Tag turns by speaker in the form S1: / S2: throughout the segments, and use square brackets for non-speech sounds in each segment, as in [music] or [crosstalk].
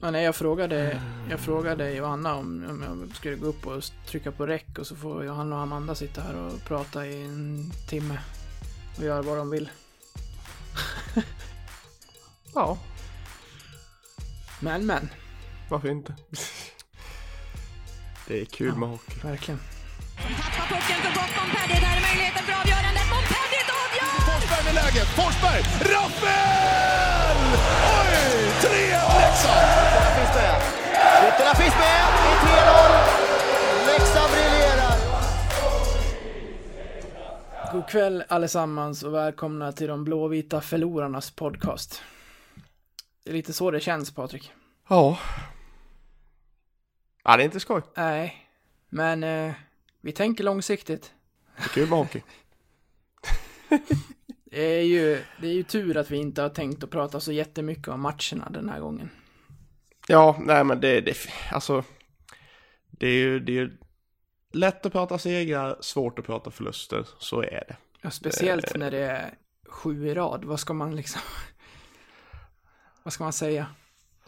S1: Ja, nej, jag frågade, jag frågade Johanna om, om jag skulle gå upp och trycka på räck och så får Johanna och Amanda sitta här och prata i en timme. Och göra vad de vill. [laughs]
S2: Ja,
S1: Men, men.
S2: varför inte? Det är kul med hockey.
S1: Verkligen.
S3: Tappar pucken för gott Montpellier. Där är möjligheten för avgörandet. Montpellier!
S4: Med läget. Forsberg! Rappel! Oj! 3-1 Leksand!
S5: Ytterna finns med. Ytterna finns med i 3-0. Leksand briljerar.
S1: God kväll allesammans och välkomna till de blåvita förlorarnas podcast. Det är lite så det känns, Patrik.
S2: Ja. Ja, det är inte skoj.
S1: Nej, men eh, vi tänker långsiktigt.
S2: Det är kul med hockey. [laughs]
S1: Det är, ju, det är ju tur att vi inte har tänkt att prata så jättemycket om matcherna den här gången.
S2: Ja, nej men det, det alltså. Det är ju, det är ju lätt att prata segrar, svårt att prata förluster. Så är det.
S1: Ja, speciellt när det är sju i rad. Vad ska man liksom... [laughs] Vad ska man säga?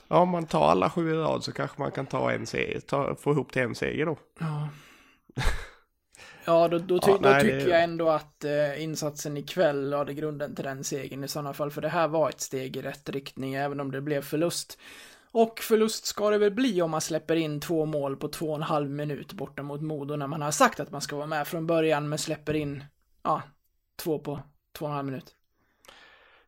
S2: Ja, om man tar alla sju i rad så kanske man kan ta en seger, ta, få ihop till en seger då.
S1: Ja. [laughs] Ja, då, då, ty
S2: Ja, nej,
S1: då tycker
S2: det-
S1: jag ändå att eh, insatsen ikväll lade grunden till den segern i sådana fall. För det här var ett steg i rätt riktning, även om det blev förlust. Och förlust ska det väl bli om man släpper in två mål på två och en halv minut borta mot Modo när man har sagt att man ska vara med från början, men släpper in, ja, två på två och en halv minut.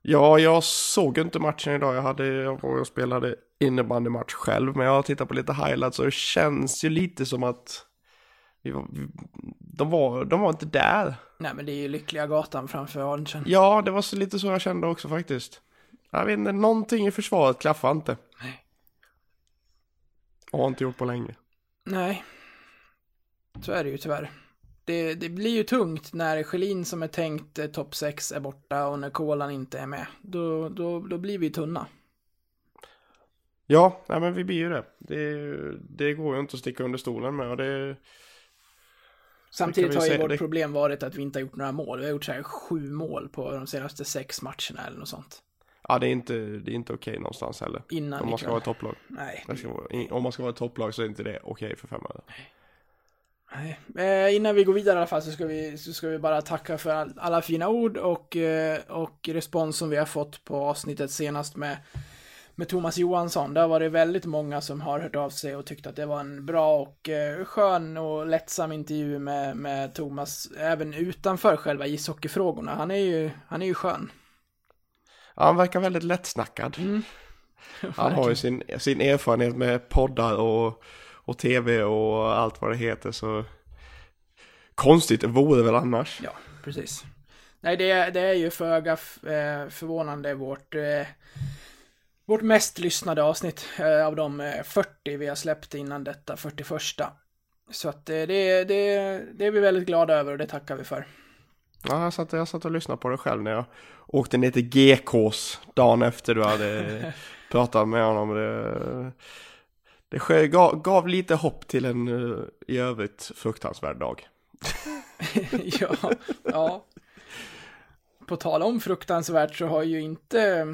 S2: Ja, jag såg inte matchen idag. Jag, hade, jag var och spelade innebandymatch själv, men jag har tittat på lite highlights och det känns ju lite som att vi var, vi, de, var, de var inte där.
S1: Nej, men det är ju lyckliga gatan framför Arntzen.
S2: Ja, det var så lite så jag kände också faktiskt. Jag vet inte, någonting i försvaret klaffar inte.
S1: Nej.
S2: Och har inte gjort på länge.
S1: Nej. Så är det ju tyvärr. Det, det blir ju tungt när Schelin som är tänkt eh, topp 6 är borta och när Kolan inte är med. Då, då, då blir vi tunna.
S2: Ja, nej men vi blir ju det. det. Det går ju inte att sticka under stolen med och det...
S1: Samtidigt har ju vårt
S2: det-
S1: problem varit att vi inte har gjort några mål. Vi har gjort så här sju mål på de senaste sex matcherna eller något sånt.
S2: Ja, det är inte, det är inte okej någonstans heller.
S1: Innan
S2: Om man ska vara ett topplag.
S1: Nej.
S2: Vara- Om man ska vara ett topplag så är inte det okej för fem öre.
S1: Nej. Eh, innan vi går vidare i alla fall så ska vi, så ska vi bara tacka för all, alla fina ord och, eh, och respons som vi har fått på avsnittet senast med, med Thomas Johansson. Där var det väldigt många som har hört av sig och tyckte att det var en bra och eh, skön och lättsam intervju med, med Thomas, även utanför själva ishockeyfrågorna. Han är ju, han är ju skön.
S2: Ja, han verkar väldigt lättsnackad.
S1: Mm. [laughs]
S2: Han har ju sin, sin erfarenhet med poddar och, och tv och allt vad det heter så konstigt det vore väl annars.
S1: Ja, precis. Nej, det, är- det är ju föga f- eh, förvånande vårt, eh, vårt mest lyssnade avsnitt eh, av de eh, 40 vi har släppt innan detta 41. Så att eh, det, det, det är vi väldigt glada över och det tackar vi för.
S2: Ja, jag, satt, jag satt och lyssnade på det själv när jag åkte ner till GKs dagen efter du hade [laughs] pratat med honom. Det, det gav, gav lite hopp till en eh, i övrigt fruktansvärd dag. [laughs]
S1: ja, ja. På tal om fruktansvärt så har ju inte eh,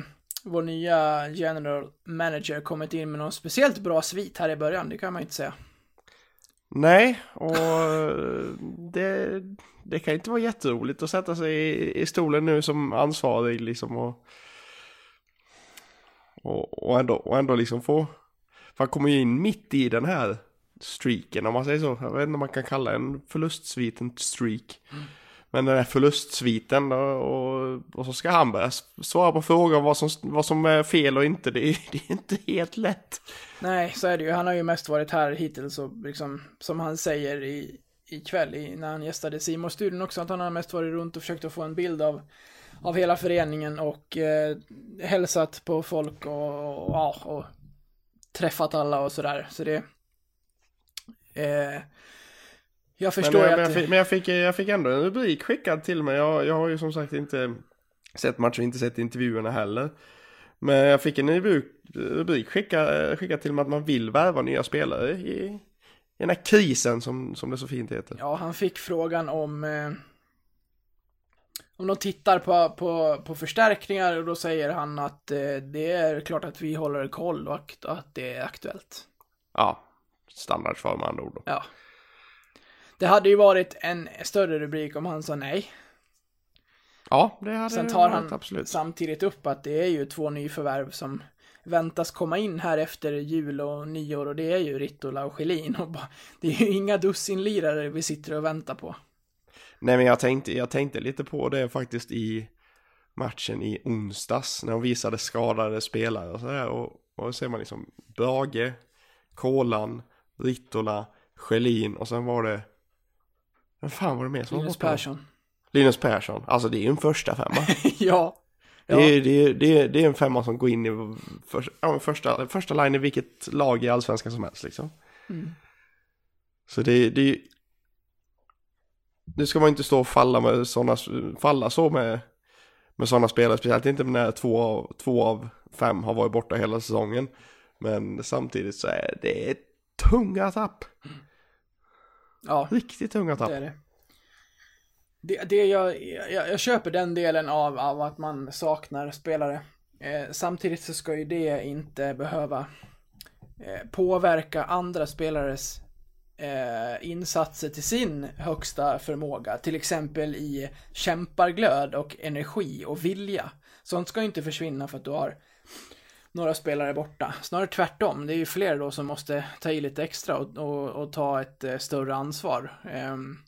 S1: vår nya general manager kommit in med någon speciellt bra svit här i början, det kan man ju inte säga.
S2: Nej, och eh, det, det kan inte vara jätteroligt att sätta sig i, i stolen nu som ansvarig liksom och, och, och, ändå, och ändå liksom få, för han kommer ju in mitt i den här streaken om man säger så. Jag vet inte om man kan kalla en förlustsvit en streak. Men den här förlustsviten då, och, och så ska han börja svara på frågor vad som, vad som är fel och inte. Det är, [laughs] det är inte helt lätt.
S1: Nej, så är det ju. Han har ju mest varit här hittills och liksom, som han säger i, ikväll i, när han gästade simor studion också, att han har mest varit runt och försökt att få en bild av, av hela föreningen och eh, hälsat på folk och, och, och, och träffat alla och sådär. Så det... Eh, jag förstår
S2: men,
S1: ju
S2: men, jag, fick, men jag, fick, jag fick ändå en rubrik skickad till mig. Jag, jag har ju som sagt inte sett matchen, inte sett intervjuerna heller. Men jag fick en rubrik, rubrik skickad, skickad till mig att man vill värva nya spelare i, i den här krisen som, som det så fint heter.
S1: Ja, han fick frågan om... Eh, om de tittar på, på, på förstärkningar och då säger han att eh, det är klart att vi håller koll och att, att det är aktuellt.
S2: Ja, standardsvar med andra ord. då.
S1: Ja. Det hade ju varit en större rubrik om han sa nej.
S2: Ja, det hade
S1: Sen tar han
S2: absolut.
S1: samtidigt upp att det är ju två nyförvärv som väntas komma in här efter jul och nyår och det är ju Rittola och Schelin och bara, det är ju inga dussinlirare vi sitter och väntar på.
S2: Nej men jag tänkte, jag tänkte lite på det faktiskt i matchen i onsdags när de visade skadade spelare och sådär och, och då ser man liksom Brage, Kolan, Rittola, Schelin och sen var det Vem fan var det mer som var
S1: Linus
S2: borta?
S1: Persson.
S2: Linus Persson, alltså det är ju en första femma. [laughs]
S1: ja.
S2: Det, är, det, är, det, är, det är en femma som går in i för, ja, första, första line i vilket lag i allsvenskan som helst liksom.
S1: Mm.
S2: Så det, det är ju- Nu ska man inte stå och falla med sådana, falla så med, med sådana spelare, speciellt inte när två av, två av fem har varit borta hela säsongen. Men samtidigt så är det tunga tapp,
S1: Ja,
S2: riktigt tunga tapp.
S1: det är det. Det, det jag, jag, jag köper den delen av, av att man saknar spelare. Eh, samtidigt så ska ju det inte behöva eh, påverka andra spelares eh, insatser till sin högsta förmåga. Till exempel i kämparglöd och energi och vilja. Sånt ska ju inte försvinna för att du har några spelare borta. Snarare tvärtom. Det är ju fler då som måste ta i lite extra och, och, och ta ett eh, större ansvar. Ehm,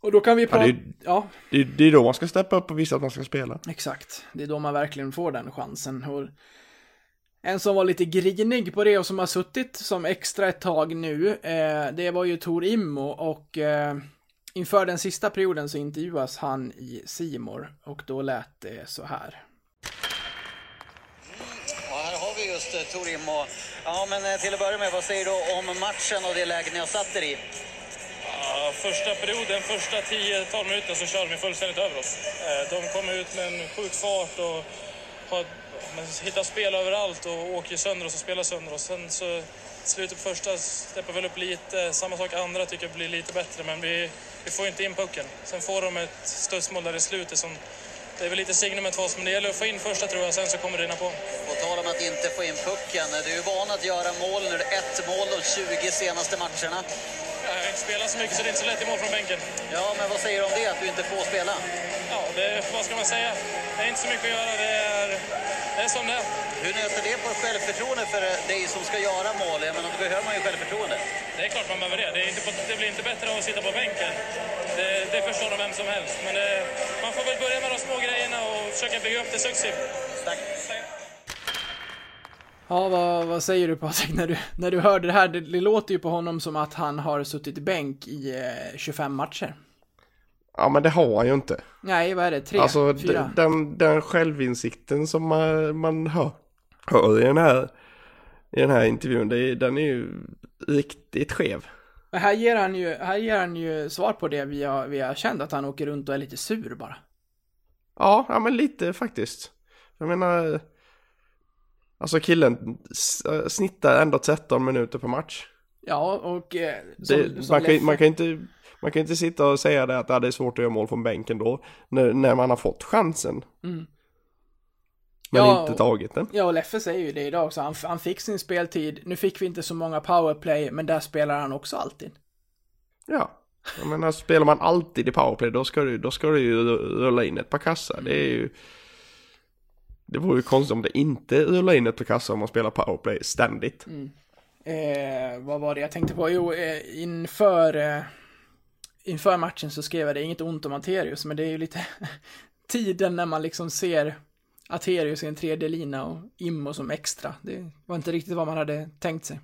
S1: och då kan vi
S2: Ja,
S1: prata...
S2: det, är,
S1: Ja,
S2: det, det är då man ska steppa upp och visa att man ska spela.
S1: Exakt. Det är då man verkligen får den chansen. Och en som var lite grinig på det och som har suttit som extra ett tag nu, eh, det var ju Tor Immo och eh, inför den sista perioden så intervjuas han i Simor och då lät det så här.
S6: Ja, här har vi just eh, Torim och... Ja, men eh, till att börja med, vad säger du om matchen och det läge ni har satt er i?
S7: Ja, första perioden, första 10-12 minuterna så körde de fullständigt över oss. Eh, de kom ut med en sjuk fart och har, hittar spel överallt och åker sönder oss och spelar sönder oss. Sen så slutet på första steppar väl upp lite. Samma sak andra tycker jag blir lite bättre, men vi, vi får inte in pucken. Sen får de ett studsmål där i slutet som det är väl lite signumet för oss, men det gäller att få in första tror jag, sen så kommer det rinna på.
S6: På tal om att inte få in pucken, du är van att göra mål nu. Ett mål de 20 senaste matcherna.
S7: Jag har inte spelat så mycket så det är inte så lätt i mål från bänken.
S6: Ja, men vad säger du om det, att du inte får spela?
S7: Ja, det, vad ska man säga? Det är inte så mycket att göra. Det är, det är som det är.
S6: Hur nöter det på självförtroende för dig som ska göra mål? Jag menar, då behöver man ju självförtroende.
S7: Det är klart man behöver det. Det, inte det blir inte bättre av att sitta på bänken. Det, det förstår nog vem som helst. Men det, man får väl börja med de små grejerna och försöka bygga upp det successivt.
S6: Tack.
S1: Ja, vad, vad säger du Patrik när du, när du hörde det här? Det, det låter ju på honom som att han har suttit i bänk i eh, 25 matcher.
S2: Ja men det har han ju inte.
S1: Nej, vad är det? Tre?
S2: Alltså
S1: fyra?
S2: den, den självinsikten som man, man hör, hör i den här, i den här intervjun, det, är- den är ju riktigt skev.
S1: Men här ger han ju, här ger han ju svar på det vi har, vi har känt, att han åker runt och är lite sur bara.
S2: Ja, ja men lite faktiskt. Jag menar, alltså killen äh, snittar ändå 13 minuter per match.
S1: Ja, och eh, som,
S2: Det,
S1: som
S2: man, kan,
S1: Leffe-
S2: man, kan inte, man kan inte sitta och säga det att ja, det är svårt att göra mål från bänken då, när, när man har fått chansen.
S1: Mm.
S2: Men
S1: Ja,
S2: inte tagit den.
S1: Ja, och Leffe säger ju det idag också. Han, han fick sin speltid. Nu fick vi inte så många powerplay, men där spelar han också alltid.
S2: Ja. Jag menar, spelar man alltid i powerplay då ska du, då ska du ju rulla in ett par kassar. Det är ju... Det vore ju konstigt om det inte rullar in ett par kassar om man spelar powerplay ständigt.
S1: Eh, vad var det jag tänkte på? Jo, eh, inför, eh, inför matchen så skrev jag det, inget ont om Aterius, men det är ju lite [laughs] tiden när man liksom ser Aterius i en tredje lina och Immo som extra. Det var inte riktigt vad man hade tänkt sig.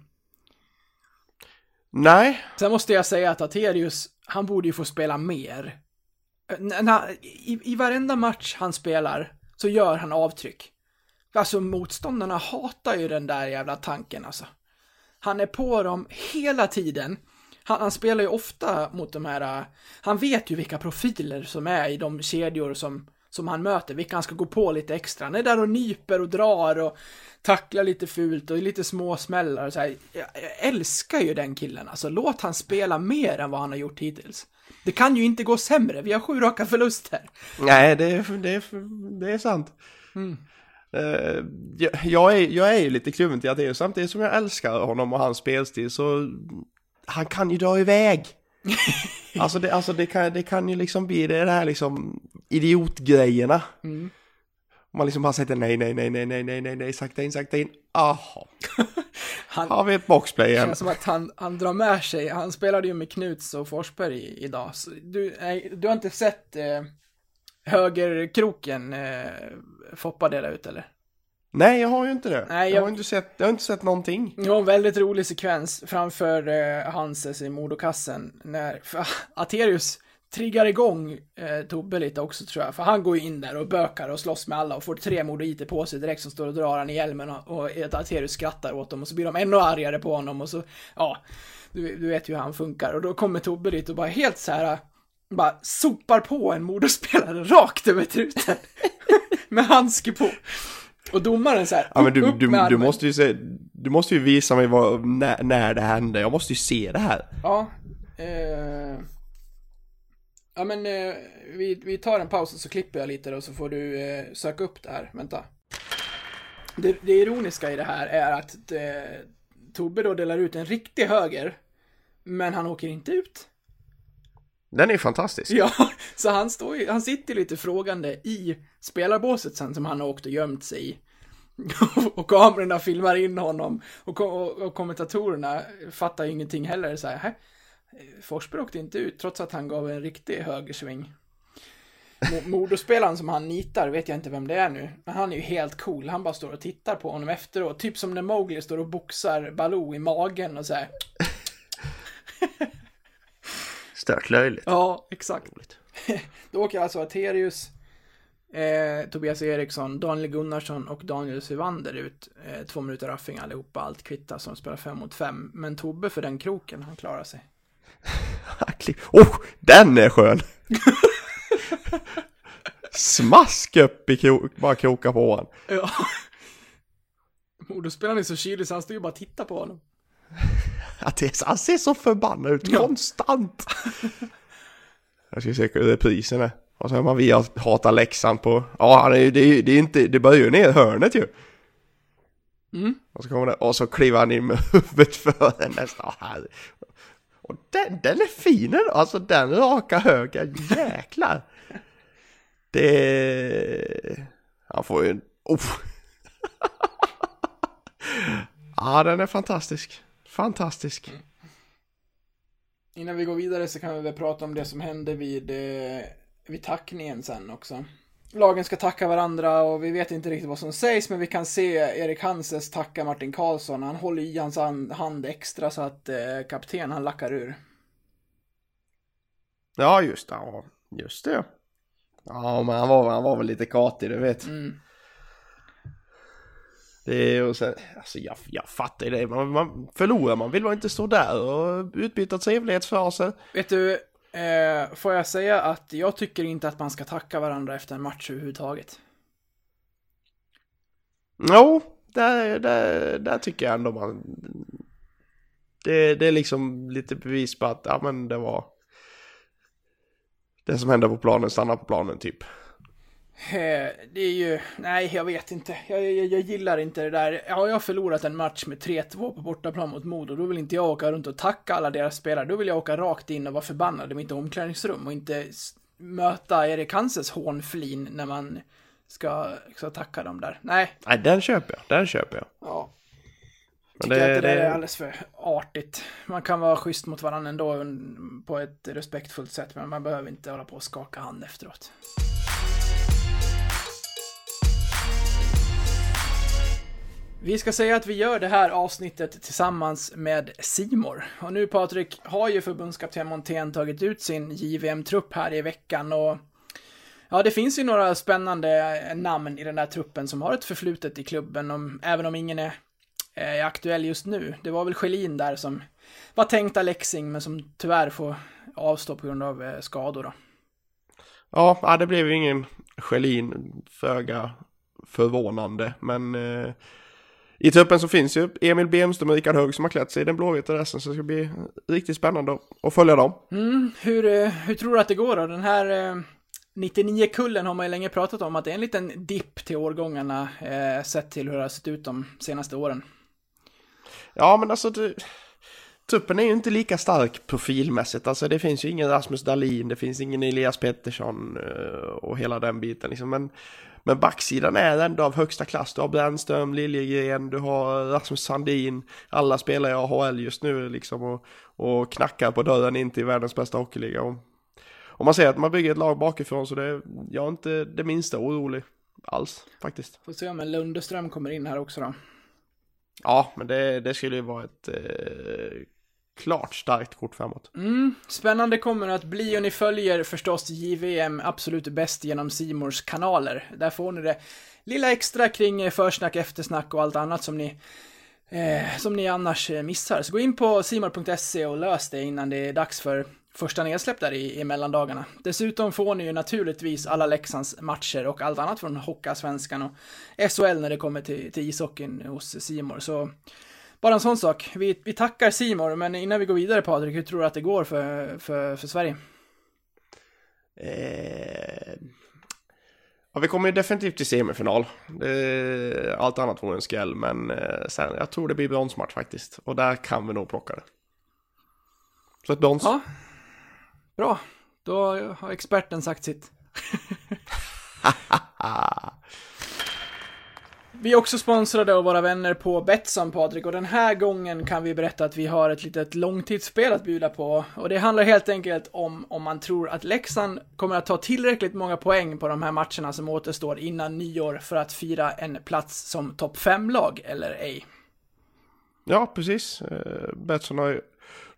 S2: Nej,
S1: Sen måste jag säga att Aterius, han borde ju få spela mer. När- i, I varenda match han spelar så gör han avtryck. Alltså motståndarna hatar ju den där jävla tanken alltså. Han är på dem hela tiden. Han, han spelar ju ofta mot de här, äh, han vet ju vilka profiler som är i de kedjor som, som han möter, vilka han ska gå på lite extra. Han är där och nyper och drar och tacklar lite fult och lite små smällar och så här. Jag, jag älskar ju den killen, alltså låt han spela mer än vad han har gjort hittills. Det kan ju inte gå sämre, vi har sju raka förluster.
S2: Nej, det är, det är, det är sant. Eh, jag, jag, är, jag är ju lite kluven till Atteus samtidigt som jag älskar honom och hans spelstil så han kan ju dra iväg. [laughs] [laughs] alltså det, alltså det, kan, det kan ju liksom bli det här liksom idiotgrejerna. Man liksom bara sätter nej, nej, nej, nej, nej, nej, nej, nej, sakta in, sakta in. Aha, [laughs]
S1: Han,
S2: har vi ett boxplay
S1: Det
S2: igen.
S1: känns som att han, han drar med sig, han spelade ju med Knuts och Forsberg idag. Så du, nej, du har inte sett eh, högerkroken eh, Foppa dela ut eller?
S2: Nej, jag har ju inte det.
S1: Nej,
S2: jag...
S1: jag-
S2: har inte sett, jag har inte sett någonting.
S1: Det var en väldigt rolig sekvens framför eh, Hanses i Modokassen när [laughs] Aterius triggar igång eh, Tobbe lite också tror jag, för han går ju in där och bökar och slåss med alla och får tre Modoiter på sig direkt som står och drar han i hjälmen och, och Aterius skrattar åt dem och så blir de ännu argare på honom och så, ja, du, du vet ju hur han funkar och då kommer Tobbe dit och bara helt så här bara sopar på en Modospelare [laughs] rakt över truten [laughs] med handske på. Och domaren så här,
S2: Ja men du, du, du, måste ju se, du måste ju visa mig vad, när, när det hände. Jag måste ju se det här.
S1: Ja. Eh, ja men eh, vi, vi tar en paus och så klipper jag lite och så får du eh, söka upp det här. Vänta. Det, det ironiska i det här är att eh, Tobbe då delar ut en riktig höger. Men han åker inte ut.
S2: Den är ju fantastisk.
S1: Ja, så han står ju, han sitter lite frågande i spelarbåset sen som han har åkt och gömt sig i. [laughs] och kamerorna filmar in honom och, och, och kommentatorerna fattar ju ingenting heller så här, Forsberg åkte inte ut trots att han gav en riktig högersving. Modospelaren som han nitar vet jag inte vem det är nu, men han är ju helt cool. Han bara står och tittar på honom efteråt, typ som när Mowgli står och boxar Baloo i magen och så [laughs] här.
S2: Stört löjligt.
S1: Ja, exakt. [laughs] Då åker alltså Aterius, eh, Tobias Eriksson, Daniel Gunnarsson och Daniel Syvander ut. Eh, två minuter raffing allihopa, allt kvittas som spelar fem mot fem. Men Tobbe för den kroken, han klarar sig. [laughs]
S2: Oh, den är skön! [laughs] Smask upp i krok, bara kroka på honom.
S1: Ja. Modospelaren är så kylig så han står ju bara och tittar på honom.
S2: Att det, han ser så förbannad ut
S1: Ja.
S2: konstant. [laughs] Jag ska se reprisen är. Och så hör man vi hatar Leksand på... Ja, han är, ju- det, är, det är inte... Det börjar ju ner i hörnet ju.
S1: Mm.
S2: Och så kommer det, och så kliver han in med [laughs] huvudet före nästan. Här. Och den, den är fin. Alltså den raka höger. Jäklar. Det... Han får ju en... Oh. [laughs] ja, den är fantastisk. Fantastisk.
S1: Innan vi går vidare så kan vi väl prata om det som hände vid, eh, vid tackningen sen också. Lagen ska tacka varandra och vi vet inte riktigt vad som sägs men vi kan se Erik Hanses tacka Martin Karlsson. Han håller i hans hand, hand extra så att eh, kapten han lackar ur.
S2: Ja, just det. Ja, just det. Ja, men han var, han var väl lite katig, du vet.
S1: Mm.
S2: Det är och sen, alltså jag, jag fattar det. Man, man förlorar, man vill man inte stå där och utbyta trevlighetsfraser.
S1: Vet du, eh, får jag säga att jag tycker inte att man ska tacka varandra efter en match överhuvudtaget.
S2: Jo, där, där, där tycker jag ändå man... Det, det är liksom lite bevis på att, ja men det var... Det som hände på planen stannar på planen typ.
S1: Eh, Det är ju, nej jag vet inte. Jag, jag, jag gillar inte det där. Har jag förlorat en match med 3-2 på bortaplan mot Modo, då vill inte jag åka runt och tacka alla deras spelare. Då vill jag åka rakt in och vara förbannad i mitt omklädningsrum och inte möta Erik Hanses hånflin när man ska, ska tacka dem där. Nej,
S2: Nej, den köper jag, den köper jag.
S1: ja.
S2: Men
S1: Tycker
S2: det-
S1: att det,
S2: det-
S1: är alldeles för artigt. Man kan vara schysst mot varandra ändå på ett respektfullt sätt, men man behöver inte hålla på och skaka hand efteråt. Vi ska säga att vi gör det här avsnittet tillsammans med Simor. Och nu Patrik, har ju förbundskapten Montén tagit ut sin JVM-trupp här i veckan och Ja, det finns ju några spännande namn i den där truppen som har ett förflutet i klubben, om, även om ingen är, är aktuell just nu. Det var väl Schelin där som var tänkt Alexing, men som tyvärr får avstå på grund av eh, skador då.
S2: Ja, ja, det blev ju ingen Schelin, föga förvånande. Men eh, i truppen så finns ju Emil Bemström och Rickard Hög som har klätt sig i den blåvita resten. Så det ska bli riktigt spännande att- att följa dem.
S1: Mm, hur, eh, hur tror du att det går då? Den här eh, 99-kullen har man ju länge pratat om att det är en liten dipp till årgångarna eh, sett till hur det har sett ut de senaste åren.
S2: Ja, men alltså det, truppen är ju inte lika stark profilmässigt. Alltså det finns ju ingen Rasmus Dahlin, det finns ingen Elias Pettersson eh, och hela den biten liksom. Men, men backsidan är ändå av högsta klass. Du har Brännström, Liljegren, du har Rasmus Sandin. Alla spelar i AHL just nu liksom och, och knackar på dörren in till världens bästa hockeyliga. Och, och man ser att man bygger ett lag bakifrån så det, jag är inte det minsta orolig alls faktiskt.
S1: Får se om en Lundeström kommer in här också då.
S2: Ja, men det, det skulle ju vara ett eh, klart starkt kort framåt.
S1: Mm, spännande kommer det att bli och ni följer förstås JVM absolut bäst genom Simors kanaler. Där får ni det lilla extra kring försnack, eftersnack och allt annat som ni eh, som ni annars eh, missar. Så gå in på simor.se och lös det innan det är dags för första nedsläpp där i, i mellandagarna. Dessutom får ni ju naturligtvis alla Leksands matcher och allt annat från Hockeyallsvenskan och SHL när det kommer till, till ishockeyn hos Simor. Så bara en sån sak. Vi, vi tackar Simor, men innan vi går vidare Patrik, hur tror du att det går för, för, för Sverige?
S2: Eh, ja, vi kommer ju definitivt till semifinal. Det, allt annat vore en skräll, men eh, sen, jag tror det blir bronsmatch faktiskt. Och där kan vi nog plocka det. Så ett brons.
S1: Ja. Bra, då har experten sagt sitt. [laughs] [laughs] Vi är också sponsrade av våra vänner på Betsson, Patrik, och den här gången kan vi berätta att vi har ett litet långtidsspel att bjuda på. Och det handlar helt enkelt om om man tror att Leksand kommer att ta tillräckligt många poäng på de här matcherna som återstår innan nyår för att fira en plats som topp 5-lag, eller ej.
S2: Ja, precis. Eh, Betsson har ju,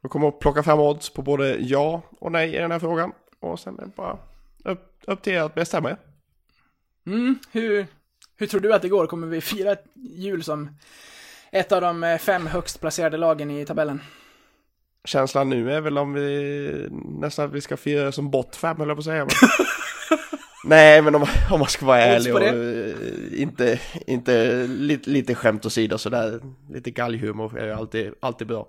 S2: de kommer att plocka fram odds på både ja och nej i den här frågan. Och sen är det bara upp, upp till er att bestämma er.
S1: Mm, hur, hur tror du att det går? Kommer vi fira jul som ett av de eh, fem högst placerade lagen i tabellen?
S2: Känslan nu är väl om vi nästan vi ska fira som bott fem höll jag på att säga. [laughs] Nej, men om, om man ska vara ärlig och eh, inte, inte lite, lite skämt åsido sådär. Lite galghumor är ju alltid, alltid bra.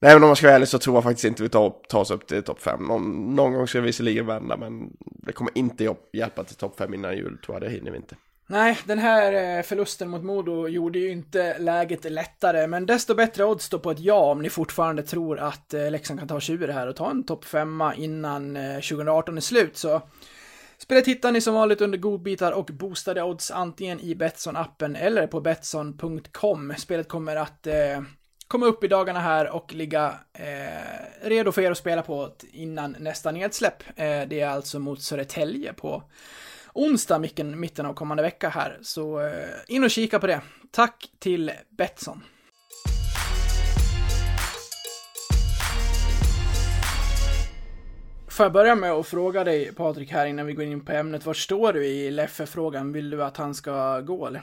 S2: Nej, men om man ska vara ärlig så tror jag faktiskt inte vi tar, tar oss upp till topp fem. Någon, någon gång ska vi visserligen vända, men det kommer inte hjälp- hjälpa till topp fem innan jul, tror jag. Det hinner vi inte.
S1: Nej, den här eh, förlusten mot Modo gjorde ju inte läget lättare, men desto bättre odds då på ett ja om ni fortfarande tror att eh, Leksand kan ta 20 här och ta en topp 5 innan eh, 2018 är slut. Så spelet hittar ni som vanligt under godbitar och boostade odds antingen i Betsson-appen eller på Betsson.com. Spelet kommer att eh, komma upp i dagarna här och ligga eh, redo för er att spela på innan nästa nedsläpp. Eh, det är alltså mot Södertälje på onsdag, mitten, mitten av kommande vecka här. Så eh, in och kika på det. Tack till Betsson. Får jag börja med att fråga dig, Patrik, här innan vi går in på ämnet. Var står du i Leffe-frågan? Vill du att han ska gå, eller?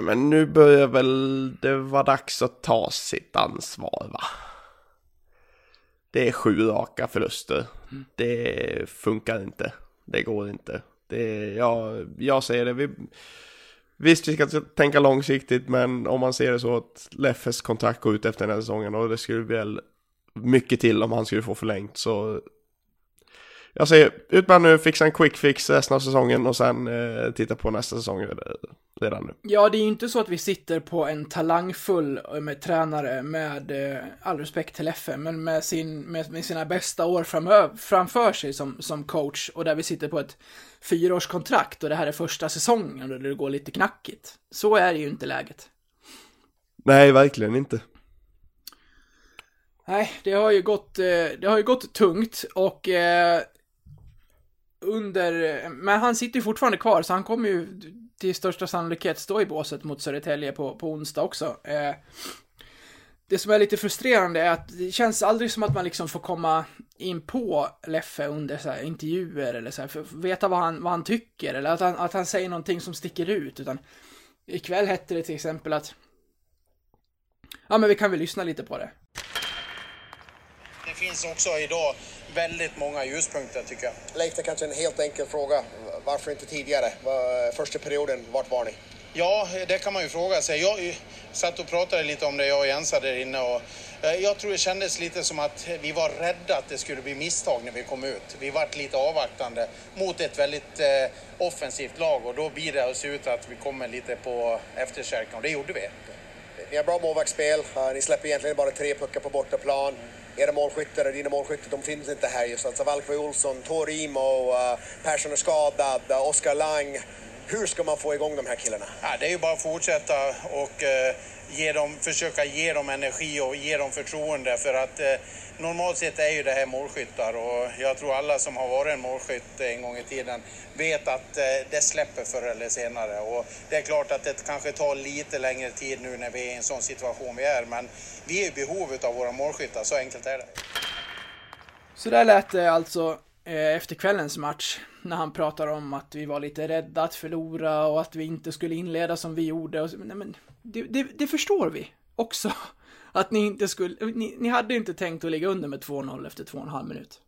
S2: Men nu börjar väl det vara dags att ta sitt ansvar, va? Det är sju raka förluster. Det funkar inte. Det går inte. Det, jag, jag säger det. Vi, visst, vi ska tänka långsiktigt, men om man ser det så att Leffes kontrakt går ut efter den här säsongen och det skulle väl mycket till om han skulle få förlängt så jag säger ut med nu, fixa en quick fix resten av säsongen och sen eh, titta på nästa säsong redan- nu.
S1: Ja, det är ju inte så att vi sitter på en talangfull eh, med tränare med, eh, all respekt till Leffe, men med, sin, med, med sina bästa år framöver, framför sig som, som coach och där vi sitter på ett fyraårskontrakt och det här är första säsongen och det går lite knackigt. Så är det ju inte läget.
S2: Nej, verkligen inte.
S1: Nej, det har ju gått, eh, det har ju gått tungt och eh, under, men han sitter ju fortfarande kvar så han kommer ju till största sannolikhet stå i båset mot Södertälje på, på onsdag också. Eh, det som är lite frustrerande är att det känns aldrig som att man liksom får komma in på Leffe under så här intervjuer eller så här, för att veta vad han, vad han tycker eller att han, att han säger någonting som sticker ut utan ikväll hette det till exempel att ja men vi kan väl lyssna lite på det.
S8: Det finns också idag väldigt många ljuspunkter tycker jag.
S5: Leif, det är kanske en helt enkel fråga. Varför inte tidigare? Första perioden, vart var ni?
S8: Ja, det kan man ju fråga sig. Jag satt och pratade lite om det, jag och Jensa där inne. Och eh, jag tror det kändes lite som att vi var rädda att det skulle bli misstag när vi kom ut. Vi vart lite avvaktande mot ett väldigt eh, offensivt lag och då blir det se ut att vi kommer lite på efterkälken och det gjorde vi.
S5: Ni har bra målvaktsspel. Ni släpper egentligen bara tre puckar på bortaplan. Era målskyttar, dina målskyttar, de finns inte här just. Alltså Valkve Olsson, Torimo, uh, Persson är skadad, uh, Oskar Lang. Hur ska man få igång de här killarna?
S8: Ja, det är ju bara att fortsätta och eh, ge dem, försöka ge dem energi och ge dem förtroende för att eh, normalt sett är ju det här målskyttar och jag tror alla som har varit en målskytt en gång i tiden vet att eh, det släpper förr eller senare och det är klart att det kanske tar lite längre tid nu när vi är i en sån situation vi är men vi är i behov av våra målskyttar, så enkelt är det.
S1: Så där lät det alltså efter kvällens match. När han pratar om att vi var lite rädda att förlora och att vi inte skulle inleda som vi gjorde. Så, nej, men det, det, det förstår vi också. [laughs] Att ni inte skulle, ni, ni hade inte tänkt att ligga under med 2-0 efter 2,5 minut.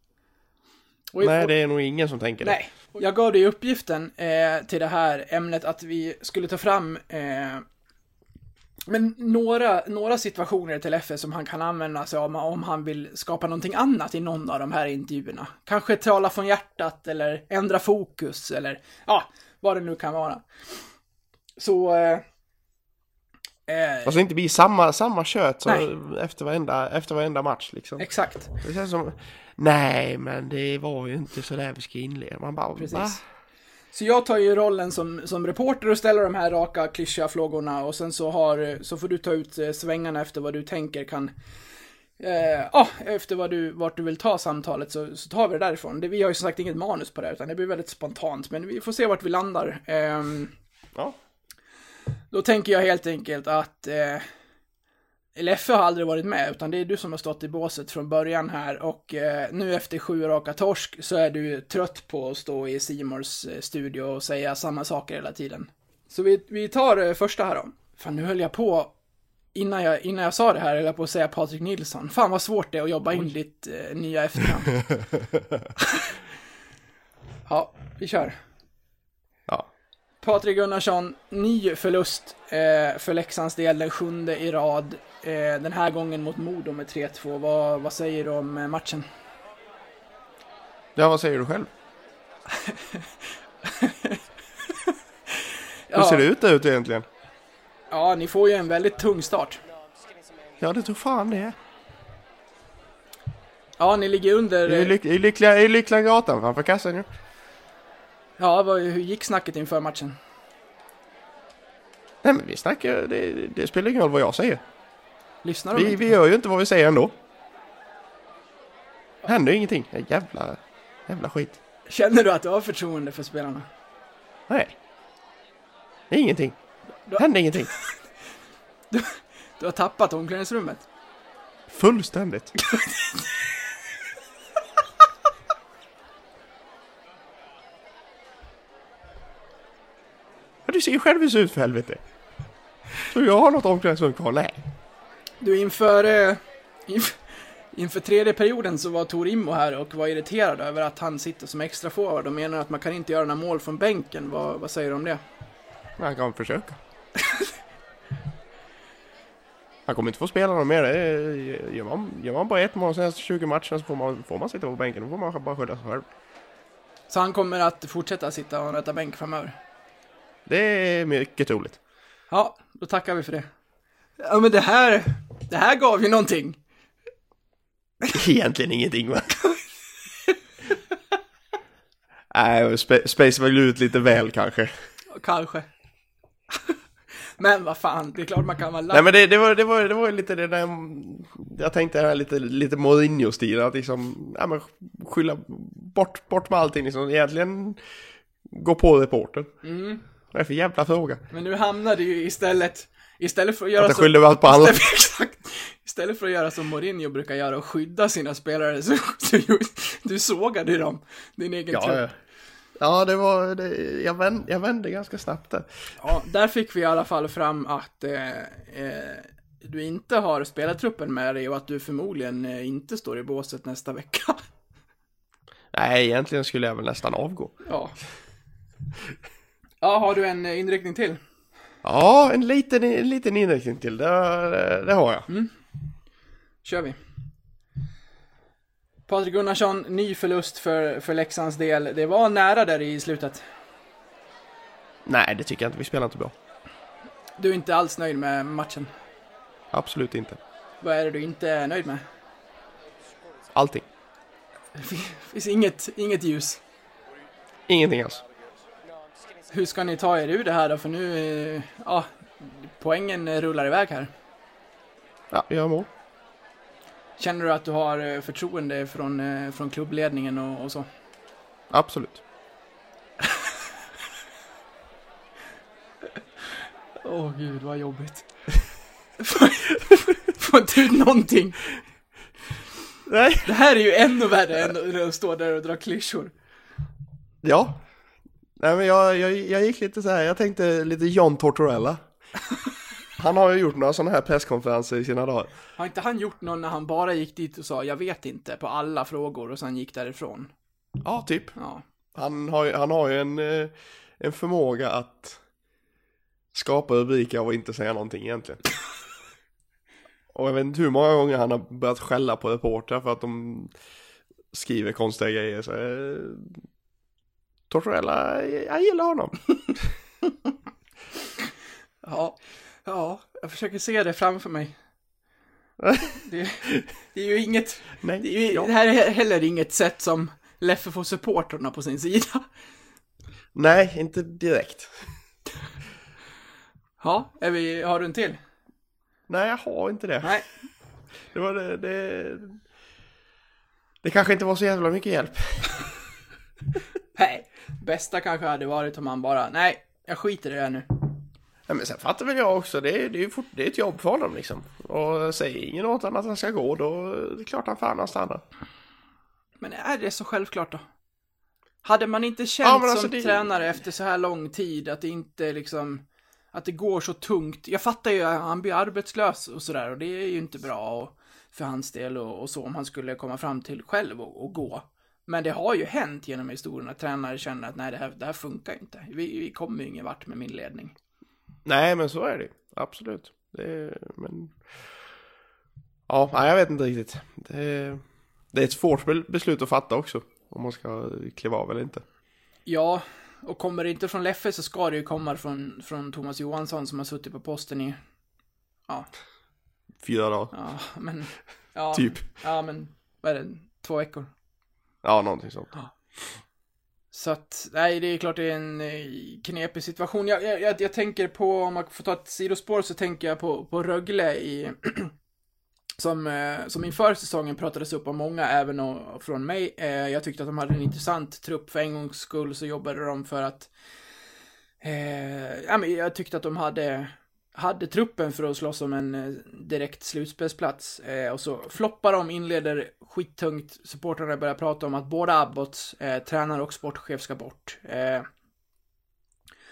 S1: Och-
S2: Nej,
S1: och-
S2: det är nog ingen som tänker det.
S1: Nej. Jag gav dig uppgiften eh, till det här ämnet att vi skulle ta fram eh, men några, några situationer till FS som han kan använda sig av om han vill skapa någonting annat i någon av de här intervjuerna. Kanske tala från hjärtat eller ändra fokus eller ja, vad det nu kan vara. Så... Eh, eh,
S2: Alltså inte bli samma, samma kött efter, varenda, efter varenda match liksom.
S1: exakt.
S2: Det känns som, nej men det var ju inte så där vi ska inleda. Man bara,
S1: Precis.
S2: va?
S1: Så jag tar ju rollen som, som reporter och ställer de här raka, klyschiga frågorna och sen så, har, så får du ta ut eh, svängarna efter vad du tänker kan eh, Ja, efter vad du, vart du vill ta samtalet så, så tar vi det därifrån. Det, vi har ju som sagt inget manus på det utan det blir väldigt spontant, men vi får se vart vi landar. Ehm,
S2: Ja.
S1: då tänker jag helt enkelt att eh, Leffe har aldrig varit med, utan det är du som har stått i båset från början här och eh, nu efter sju raka torsk så är du trött på att stå i Simors eh, studio och säga samma saker hela tiden. Så vi, vi tar eh, första här då. Fan, nu höll jag på, innan jag, innan jag sa det här, höll jag på att säga Patrik Nilsson. Fan vad svårt det är att jobba in ditt eh, nya efternamn. [laughs] ja, vi kör. Patrik Gunnarsson, ny förlust eh, för Leksands del, den sjunde i rad. Eh, den här gången mot Modo med 3-2. Vad, vad säger du om eh, matchen?
S2: ja, vad säger du själv? [laughs] Hur
S1: Ja,
S2: ser det ut, ut egentligen?
S1: Ja, ni får ju en väldigt tung start.
S2: Ja, det tror fan det.
S1: Ja, ni ligger under...
S2: Är,
S1: eh,
S2: lyck, är lyckliga, är lyckliga gatan framför kassan ju.
S1: Ja, vad, hur gick snacket inför matchen?
S2: Nej men vi snackar, det, det spelar ingen roll vad jag säger.
S1: Lyssnar
S2: Vi,
S1: inte?
S2: vi gör ju inte vad vi säger ändå. Det händer ju ingenting. Jävla, jävla skit.
S1: Känner du att du har förtroende för spelarna?
S2: Nej. Ingenting. Det händer ingenting. [laughs]
S1: Du har tappat omklädningsrummet?
S2: Fullständigt. [laughs] du ser ju själv hur det ser ut för helvete. Så jag har något omklädningsrum kvar? Nej.
S1: Du, inför, eh, inf inför tredje perioden så var Tor Immo här och var irriterad över att han sitter som extra forward och menar att man kan inte göra några mål från bänken. Vad, vad säger du om det?
S2: Man kan försöka. Han kommer inte få spela någon mer. Är- Gör man, gör man bara ett mål de senaste 20 matcherna så får man, får man sitta på bänken. Då får man bara skylla sig själv.
S1: Så han kommer att fortsätta sitta och nöta bänk framöver?
S2: Det är mycket troligt.
S1: Ja, då tackar vi för det. Ja, men det här, det här gav ju någonting. [laughs]
S2: Egentligen ingenting va? Nej, spe, Space väl ut lite väl kanske.
S1: Kanske. men vad fan, det är klart man kan vara
S2: Nej men det, det, var, det, var, det var lite det där, jag tänkte det här lite, lite Mourinho-stilen, att liksom, ja men skylla bort, bort med allting liksom, egentligen gå på reportern.
S1: Mm.
S2: Vad är det för jävla fråga?
S1: Men nu hamnar det ju istället, istället för att göra
S2: Att jag
S1: så...
S2: skyller allt på alla.
S1: Istället, [laughs] exakt. Istället för att göra som Mourinho brukar göra och skydda sina spelare så, [laughs] så du sågade dem, din egen
S2: Ja,
S1: trupp.
S2: ja. det var, det, jag, vände, jag vände ganska snabbt där.
S1: Ja, där fick vi i alla fall fram att eh, eh, du inte har spelartruppen med dig och att du förmodligen eh, inte står i båset nästa vecka. [laughs]
S2: Nej, egentligen skulle jag väl nästan avgå.
S1: Ja. Ja, har du en eh, inriktning till?
S2: Ja, en liten, en liten inriktning till, det, det har jag.
S1: kör vi. Patrik Gunnarsson, ny förlust för, för Leksands del. Det var nära där i slutet.
S2: Nej, det tycker jag inte. Vi spelar inte bra.
S1: Du är inte alls nöjd med matchen.
S2: Absolut inte.
S1: Vad är det du inte är nöjd med?
S2: Allting. [laughs]
S1: Det finns inget, inget ljus.
S2: Ingenting alls.
S1: Hur ska ni ta er ur det här då? För nu, eh, ja, poängen rullar iväg här.
S2: Ja, gör mål.
S1: Känner du att du har eh, förtroende från, eh, från klubbledningen och, och så?
S2: Absolut. [laughs]
S1: Åh gud, vad jobbigt. [laughs] Får inte ut någonting.
S2: Nej.
S1: Det här är ju ännu värre än att stå där och dra klyschor.
S2: Ja. Nej men jag, jag, jag gick lite så här, jag tänkte lite John Tortorella. Han har ju gjort några sådana här presskonferenser i sina dagar.
S1: Har inte han gjort någon när han bara gick dit och sa jag vet inte på alla frågor och sen gick därifrån?
S2: Ja, typ.
S1: Ja.
S2: Han har han har ju en, eh, en förmåga att skapa rubriker att inte säga någonting egentligen. [laughs] Och jag vet inte hur många gånger han har börjat skälla på reportrar för att de skriver konstiga grejer. Så, eh, Tortorella, jag gillar honom.
S1: Ja, ja, jag försöker se det framför mig. Det, det är ju inget,
S2: Nej,
S1: det, är ju,
S2: ja.
S1: det här är heller inget sätt som Leffe får supporterna på sin sida.
S2: Nej, inte direkt.
S1: Ja, är vi, har du en till?
S2: Nej, jag har inte det.
S1: Nej.
S2: Det var det, det... Det kanske inte var så jävla mycket hjälp.
S1: Nej. Bästa kanske hade varit om han bara, nej, jag skiter i det här nu.
S2: Ja, men sen fattar väl jag också, det är, det är fort, det är ett jobb för honom liksom. Och säger ingen åt honom att han ska gå, då är det klart han fan stannar.
S1: Men är det så självklart då? Hade man inte känt
S2: Ja, alltså
S1: som
S2: det-
S1: tränare efter så här lång tid att det inte liksom, att det går så tungt. Jag fattar ju att han blir arbetslös och sådär och det är ju inte bra och, för hans del och, och så om han skulle komma fram till själv och, och gå. Men det har ju hänt genom historien att tränare känner att nej, det här, det här funkar inte. Vi, vi kommer ju ingen vart med min ledning.
S2: Nej, men så är det Absolut. Det är, men... Ja, nej, jag vet inte riktigt. Det är, det är ett svårt be- beslut att fatta också. Om man ska kliva av eller inte.
S1: Ja, och kommer det inte från Leffe så ska det ju komma från, från Thomas Johansson som har suttit på posten i, ja,
S2: Fyra dagar.
S1: ja, men, ja,
S2: Typ.
S1: ja, men, vad är det, två veckor?
S2: Ja, någonting sånt.
S1: Så att, nej, det är klart det är en eh, knepig situation. Jag, jag, jag, jag tänker på, om man får ta ett sidospår, så tänker jag på, på Rögle i, [clears throat] som, eh, som inför säsongen pratades upp av många, även från mig. Eh, jag tyckte att de hade en intressant trupp, för en gångs skull så jobbade de för att, eh, jag tyckte att de hade, hade truppen för att slåss om en eh, direkt slutspelsplats. Eh, och så floppar de, inleder skittungt. Supportrarna börjar prata om att båda Abbots, eh, tränare och sportchef, ska bort. Eh,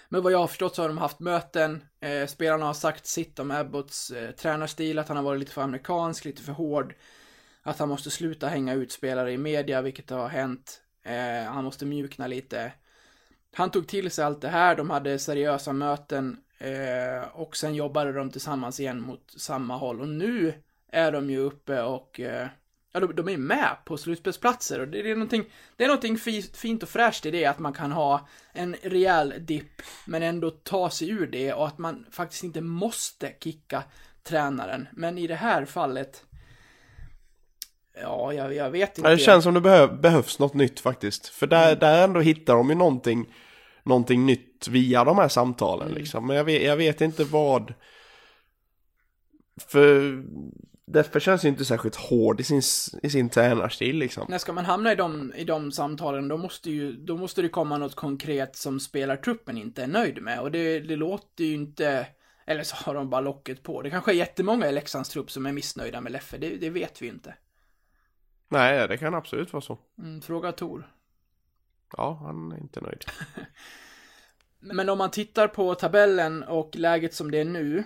S1: men vad jag har förstått så har de haft möten. Eh, spelarna har sagt sitt om Abbots eh, tränarstil, att han har varit lite för amerikansk, lite för hård. Att han måste sluta hänga ut spelare i media, vilket har hänt. Eh, han måste mjukna lite. Han tog till sig allt det här, de hade seriösa möten eh, och sen jobbade de tillsammans igen mot samma håll. Och nu är de ju uppe och eh, ja, de, de är med på slutspelsplatser och det, det är någonting, det är någonting fi, fint och fräscht i det att man kan ha en rejäl dipp men ändå ta sig ur det och att man faktiskt inte måste kicka tränaren. Men i det här fallet Ja, jag, jag vet inte.
S2: Ja, det känns som det behöv, behövs något nytt faktiskt. För där, där ändå hittar de ju någonting, någonting nytt via de här samtalen liksom. Men jag vet, jag vet inte vad... För Deffer känns ju inte särskilt hård i sin, i sin tränarstil liksom.
S1: När ska man hamna i de, i de samtalen, då måste ju, då måste det komma något konkret som spelartruppen inte är nöjd med. Och det, det låter ju inte, eller så har de bara locket på. Det kanske är jättemånga i Leksands trupp som är missnöjda med Leffe, det, det vet vi ju inte.
S2: Nej, det kan absolut vara så.
S1: Mm, fråga Tor.
S2: Ja, han är inte nöjd. [laughs]
S1: Men om man tittar på tabellen och läget som det är nu,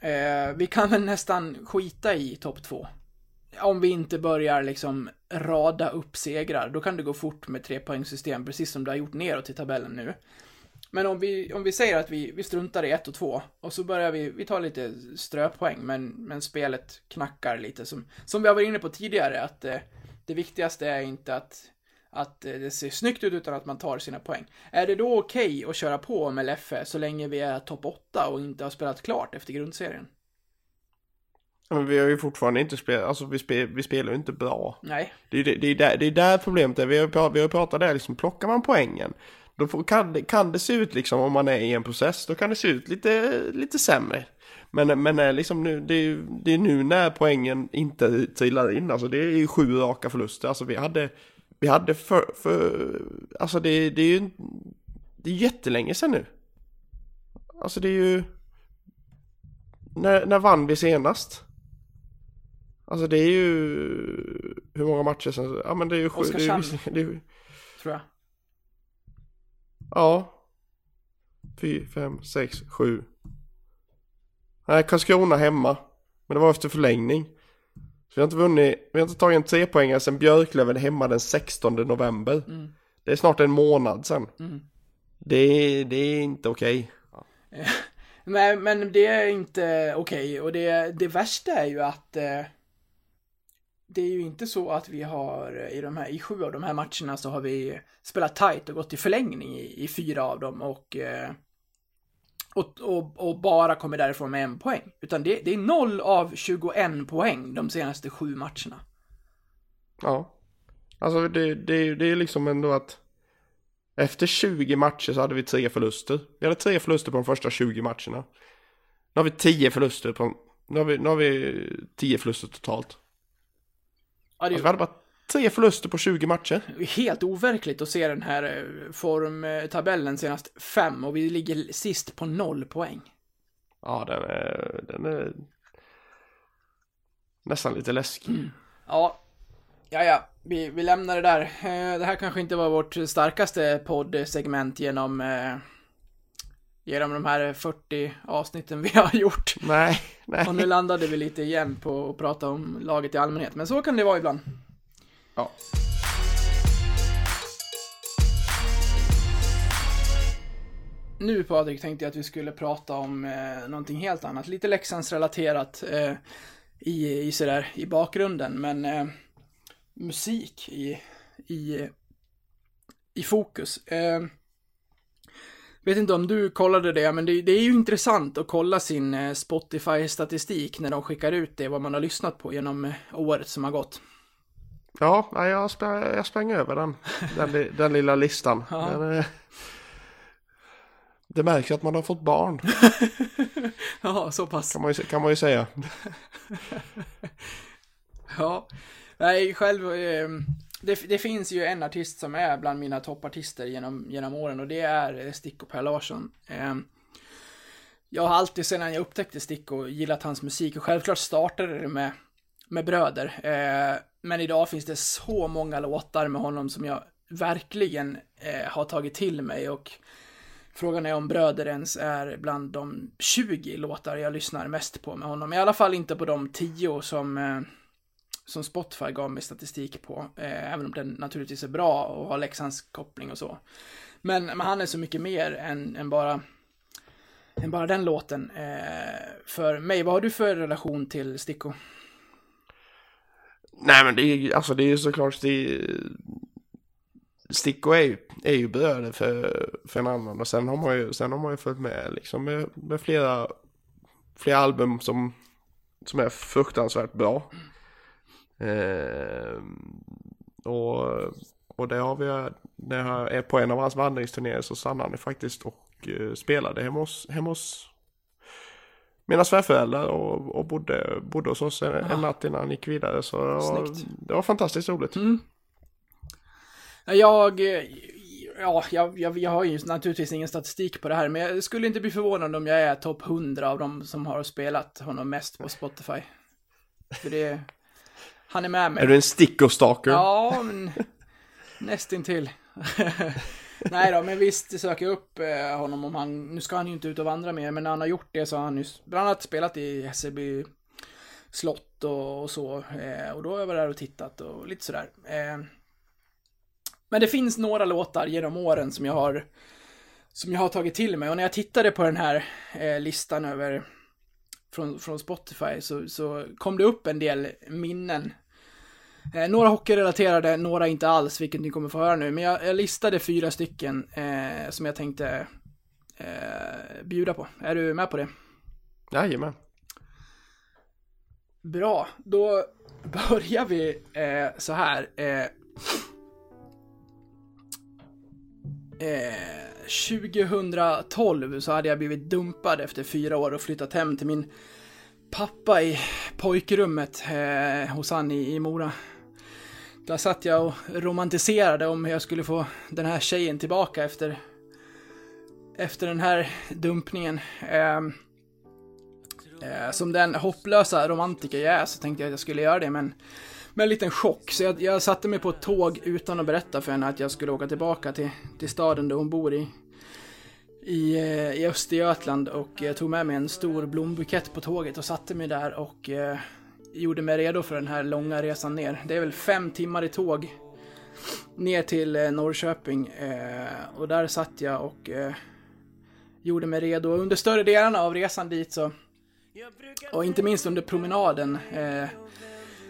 S1: eh, vi kan väl nästan skita i topp två. om vi inte börjar liksom rada upp segrar, då kan det gå fort med trepoängssystem, precis som det har gjort neråt i tabellen nu. Men om vi, om vi säger att vi, vi struntar i ett och två, och så börjar vi, vi tar lite ströpoäng men, men spelet knackar lite som, som vi har varit inne på tidigare att eh, det viktigaste är inte att, att eh, det ser snyggt ut utan att man tar sina poäng. Är det då okej att köra på med Leffe så länge vi är topp 8 och inte har spelat klart efter grundserien?
S2: Men vi har ju fortfarande inte spelat, alltså vi, spel, vi spelar ju inte bra.
S1: Nej.
S2: Det är det, det, är där, det är där problemet är. Vi har, vi har pratat där, liksom, plockar man poängen, då får, kan, det, kan det se ut liksom om man är i en process, då kan det se ut lite, lite sämre. Men, men är liksom nu, det, är, det är nu när poängen inte trillar in, alltså det är ju sju raka förluster. Alltså vi hade, vi hade för, för alltså det, det är ju, det är jättelänge sedan nu. Alltså det är ju, när, när vann vi senast? Alltså det är ju, hur många matcher sen? Ja men det är ju sju. Det
S1: Oskarshamn.
S2: ju-
S1: Tror jag.
S2: ja. Fy, fem, sex, sju. Nej, Karlskrona hemma. Men det var efter förlängning. Så vi har inte vunnit, vi har inte tagit en trepoängare sedan Björklöven hemma den 16 november. Det är snart en månad sedan. Det, är, det är inte okej. [laughs]
S1: Nej, men det är inte okej och det, det värsta är ju att eh, det är ju inte så att vi har i de här, i sju av de här matcherna så har vi spelat tight och gått i förlängning i, i fyra av dem och, eh, och, och, och bara kommer därifrån med en poäng. Utan det, det är 0 av 21 poäng de senaste sju matcherna.
S2: Ja. Alltså det, det, det är liksom ändå att efter 20 matcher så hade vi tre förluster. Vi hade tre förluster på de första 20 matcherna. Nu har vi 10 förluster på, nu har vi, nu har vi 10 förluster totalt.
S1: Ja, det
S2: Alltså vi hade bara tre förluster på 20 matcher.
S1: helt overkligt att se den här eh, formtabellen senast fem och vi ligger sist på noll poäng.
S2: Ja, den är, den är nästan lite läskig.
S1: Ja, ja, ja. Vi, vi lämnar det där. Eh, Det här kanske inte var vårt starkaste poddsegment genom, eh, genom de här 40 avsnitten vi [laughs] har gjort.
S2: Nej, nej.
S1: Och nu landade vi lite igen på att prata om laget i allmänhet, men så kan det vara ibland.
S2: Ja.
S1: Nu Patrik tänkte jag att vi skulle prata om eh, någonting helt annat, lite Leksandsrelaterat eh, i, i sådär i bakgrunden, men eh, musik i, i, i fokus. Eh, vet inte om du kollade det, men det, det är ju intressant att kolla sin eh, Spotify-statistik när de skickar ut det, vad man har lyssnat på genom eh, året som har gått.
S2: Ja, jag, sprang, jag sprang över den, den, den lilla listan.
S1: Ja.
S2: Den, är- det märks att man har fått barn, [laughs]
S1: Ja, så pass.
S2: kan man ju, kan man ju säga. [laughs]
S1: Ja, nej själv, eh, det, det finns ju en artist som är bland mina toppartister genom, genom åren och det är eh, Sticko Per Larsson. Eh, jag har alltid sedan jag upptäckte Sticko gillat hans musik och självklart startade det med, med Bröder. Eh, men idag finns det så många låtar med honom som jag verkligen eh, har tagit till mig och Frågan är om Bröder ens är bland de 20 låtar jag lyssnar mest på med honom. I alla fall inte på de 10 som, eh, som Spotify gav mig statistik på. Eh, även om den naturligtvis är bra och har Leksands koppling och så. Men, men han är så mycket mer än, än, bara, än bara den låten. Eh, för mig, vad har du för relation till Sticko?
S2: Nej men det är ju, alltså det är ju såklart, det är, Sticko är ju, är ju bröder för, för en annan och sen har man ju, sen har man ju följt med liksom med, med flera, flera album som, som är fruktansvärt bra. Eh, och, och det har vi, när jag är på en av hans vandringsturnéer så stannade han faktiskt och eh, spelade hemma hos, hemma hos mina svärföräldrar och, och bodde, bodde hos oss en, en natt innan han gick vidare. Så det var, det var fantastiskt roligt.
S1: Jag, eh, ja, jag, jag, jag har ju naturligtvis ingen statistik på det här, men jag skulle inte bli förvånad om jag är topp 100 av de som har spelat honom mest på Spotify. För det, han är med mig.
S2: Är du en Sticko-stalker?
S1: Ja, men nästintill. [laughs] Nej då, men visst söker jag upp eh, honom om han, nu ska han ju inte ut och vandra mer, men när han har gjort det så har han ju bland annat spelat i Hässelby slott och, och så. Eh, och då har jag varit där och tittat och lite sådär. Eh, men det finns några låtar genom åren som jag har som jag har tagit till mig och när jag tittade på den här listan över från, från Spotify så, så kom det upp en del minnen. Eh, några hockeyrelaterade, några inte alls, vilket ni kommer få höra nu. Men jag, jag listade fyra stycken eh, som jag tänkte eh, bjuda på. Är du med på det?
S2: Jajamän.
S1: Bra, då börjar vi eh, så här. Eh, eh, 2012 så hade jag blivit dumpad efter fyra år och flyttat hem till min pappa i pojkrummet eh, hos han i, i Mora. Där satt jag och romantiserade om hur jag skulle få den här tjejen tillbaka efter, efter den här dumpningen. Eh, eh, som den hopplösa romantiker jag är så tänkte jag att jag skulle göra det, men med en liten chock. Så jag, jag satte mig på ett tåg utan att berätta för henne att jag skulle åka tillbaka till, till staden där hon bor i, i, eh, i Östergötland och jag tog med mig en stor blombukett på tåget och satte mig där och eh, gjorde mig redo för den här långa resan ner. Det är väl fem timmar i tåg ner till eh, Norrköping eh, och där satt jag och eh, gjorde mig redo. Under större delarna av resan dit så och inte minst under promenaden eh,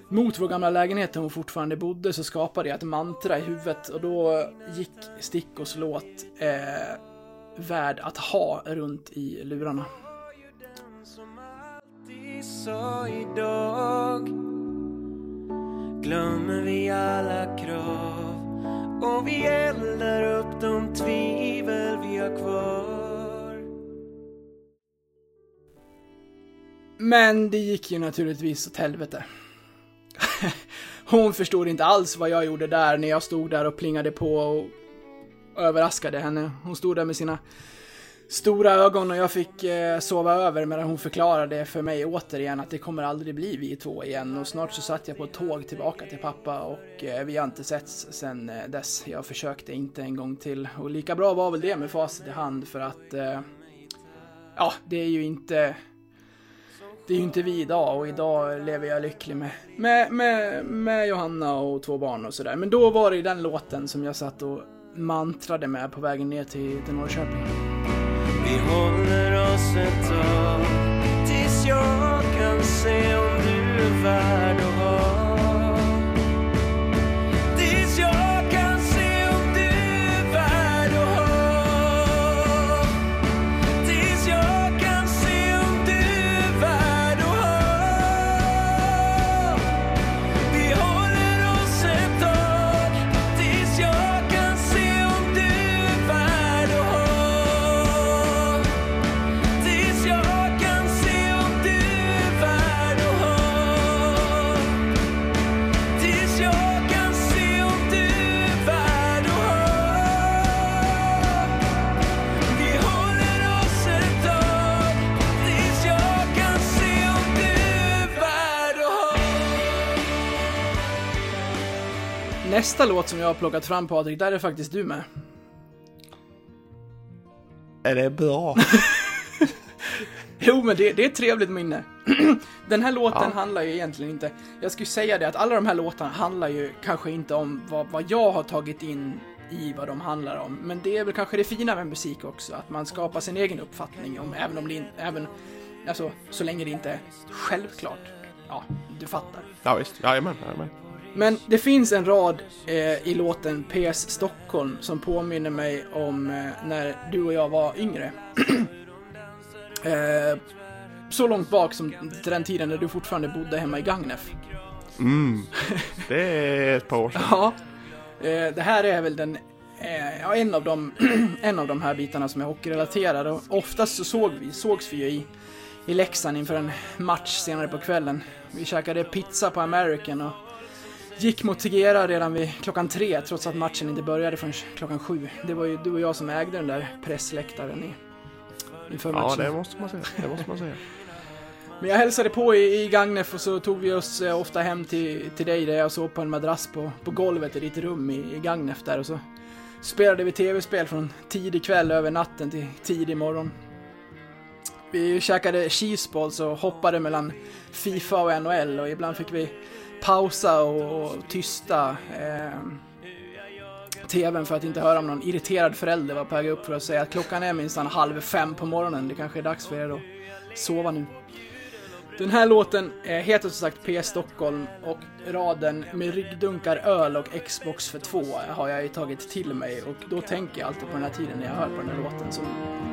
S1: mot vår gamla lägenhet där hon fortfarande bodde så skapade jag ett mantra i huvudet och då gick Stickos låt eh, värd att ha runt i lurarna
S9: så idag glömmer vi alla krav och vi eldar upp de tvivel vi har kvar
S1: Men det gick ju naturligtvis åt helvete. [laughs] Hon förstod inte alls vad jag gjorde där när jag stod där och plingade på och överraskade henne. Hon stod där med sina stora ögon och jag fick eh, sova över medan hon förklarade för mig återigen att det kommer aldrig bli vi två igen och snart så satt jag på ett tåg tillbaka till pappa och eh, vi har inte setts sen eh, dess. Jag försökte inte en gång till och lika bra var väl det med facit i hand för att eh, ja, det är ju inte det är ju inte vi idag och idag lever jag lycklig med, med, med, med Johanna och två barn och sådär. Men då var det ju den låten som jag satt och mantrade med på vägen ner till, till Norrköping.
S9: Vi håller oss ett tag tills jag kan se om du är värd att ha
S1: Nästa låt som jag har plockat fram Patrik, där är faktiskt du med.
S2: Är det bra? [laughs]
S1: Jo, men det, det är ett trevligt minne. [clears throat] Den här låten
S2: Ja.
S1: handlar ju egentligen inte... Jag skulle säga det att alla de här låtarna handlar ju kanske inte om vad, vad jag har tagit in i vad de handlar om. Men det är väl kanske det fina med musik också, att man skapar sin egen uppfattning om, även om det in, även, alltså, så länge det inte är självklart. Ja, du fattar.
S2: Ja visst, jajamän, jajamän.
S1: Men det finns en rad eh, i låten PS Stockholm som påminner mig om eh, när du och jag var yngre. [clears throat] eh, så långt bak som till den tiden när du fortfarande bodde hemma i Gagnef.
S2: Mm. [laughs] Det är ett par år sedan.
S1: Ja, eh, det här är väl den, eh, ja, en, av de, [clears throat] en av de här bitarna som är hockeyrelaterade. Och oftast så såg vi, sågs vi ju i, i Leksand inför en match senare på kvällen. Vi käkade pizza på American och gick mot Tegera redan vid klockan tre trots att matchen inte började förrän klockan sju. Det var ju du och jag som ägde den där pressläktaren i, inför matchen.
S2: Ja, det måste man säga. Det måste man säga. [laughs]
S1: Men jag hälsade på i, i Gagnef och så tog vi oss eh, ofta hem till, till dig där jag sov på en madrass på, på golvet i ditt rum i, i Gagnef där och så spelade vi tv-spel från tidig kväll över natten till tidig morgon. Vi käkade cheeseballs och hoppade mellan Fifa och NHL och ibland fick vi pausa och, och tysta eh, tvn för att inte höra om någon irriterad förälder var på väg upp för att säga att klockan är minsann halv fem på morgonen, det kanske är dags för er att sova nu. Den här låten heter som sagt P Stockholm och raden med ryggdunkar öl och Xbox för två har jag ju tagit till mig och då tänker jag alltid på den här tiden när jag hör på den här låten som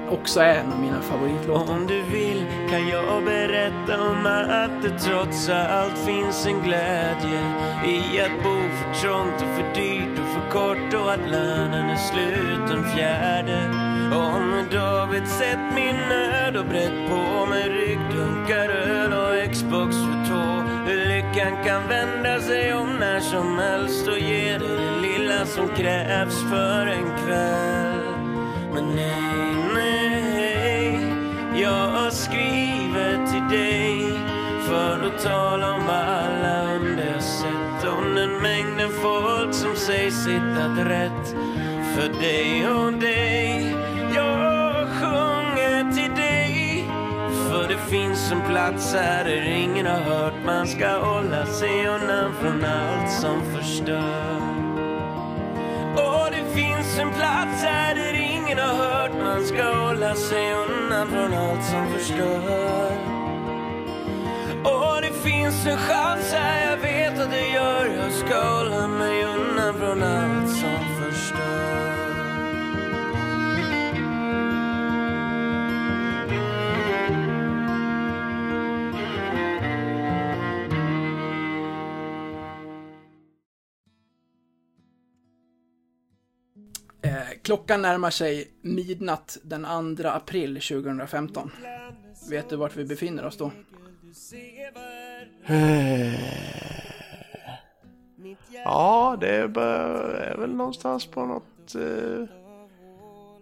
S1: också är en av mina favoritlåtar.
S9: Om du vill kan jag berätta om att det trots allt finns en glädje i att bo för trångt och för dyrt och för kort och att lönen är slut den fjärde. Om David sett min nöd och brett på med ryggdunkar, öl och Xbox för två. Hur lyckan kan vända sig om när som helst och ge dig det lilla som krävs för en kväll. Men nej, nej, jag skriver till dig för att tala om alla undersätt om den mängden folk som sägs hittat rätt för dig och dig. Finns en plats här där ingen har hört. Man ska hålla sig undan från allt som förstör. Och det finns en plats här där ingen har hört. Man ska hålla sig undan från allt som förstör. Och det finns en chans här, jag vet att det gör. Jag ska hålla mig undan från allt.
S1: Klockan närmar sig midnatt den 2 april 2015. Vet du vart vi befinner oss då?
S2: Ja, det är väl någonstans på något eh,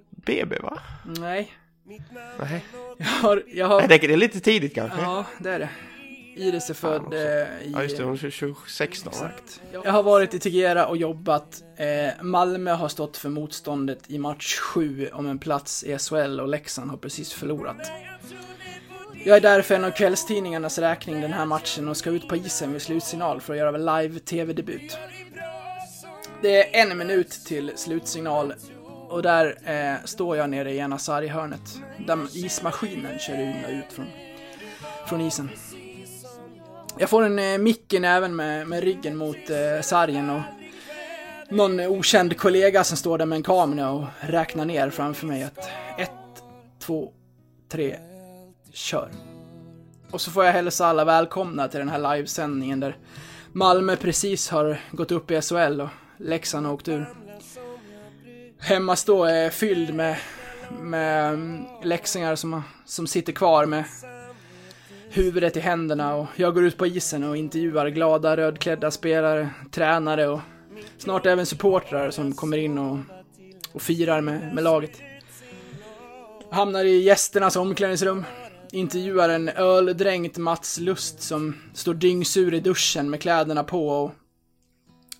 S2: BB va?
S1: Nej.
S2: Nej.
S1: Jag har... Jag har
S2: Nej, det är lite tidigt kanske.
S1: ja, det är det. Iris är född eh, i...
S2: Ja just det, hon är 2016 va?
S1: Exakt. Jag har varit i Tegera och jobbat. Eh, Malmö har stått för motståndet i match 7 om en plats i SHL och Leksand har precis förlorat. Jag är där för en av kvällstidningarnas räkning den här matchen och ska ut på isen vid slutsignal för att göra live-tv-debut. Det är en minut till slutsignal och där eh, står jag nere i ena sarghörnet där ismaskinen kör in och ut från, från isen. Jag får en eh, mick i näven med, med ryggen mot eh, sargen och någon okänd kollega som står där med en kamera och räknar ner framför mig att ett, två, tre, kör. Och så får jag hälsa alla välkomna till den här livesändningen där Malmö precis har gått upp i SHL och Leksand har åkt ur. Hemmastå är fylld med, med mm, leksingar som, som sitter kvar med huvudet i händerna och jag går ut på isen och intervjuar glada rödklädda spelare, tränare och snart även supportrar som kommer in och, och firar med, med laget. Hamnar i gästernas omklädningsrum, intervjuar en öldränkt Mats Lust som står dyngsur i duschen med kläderna på och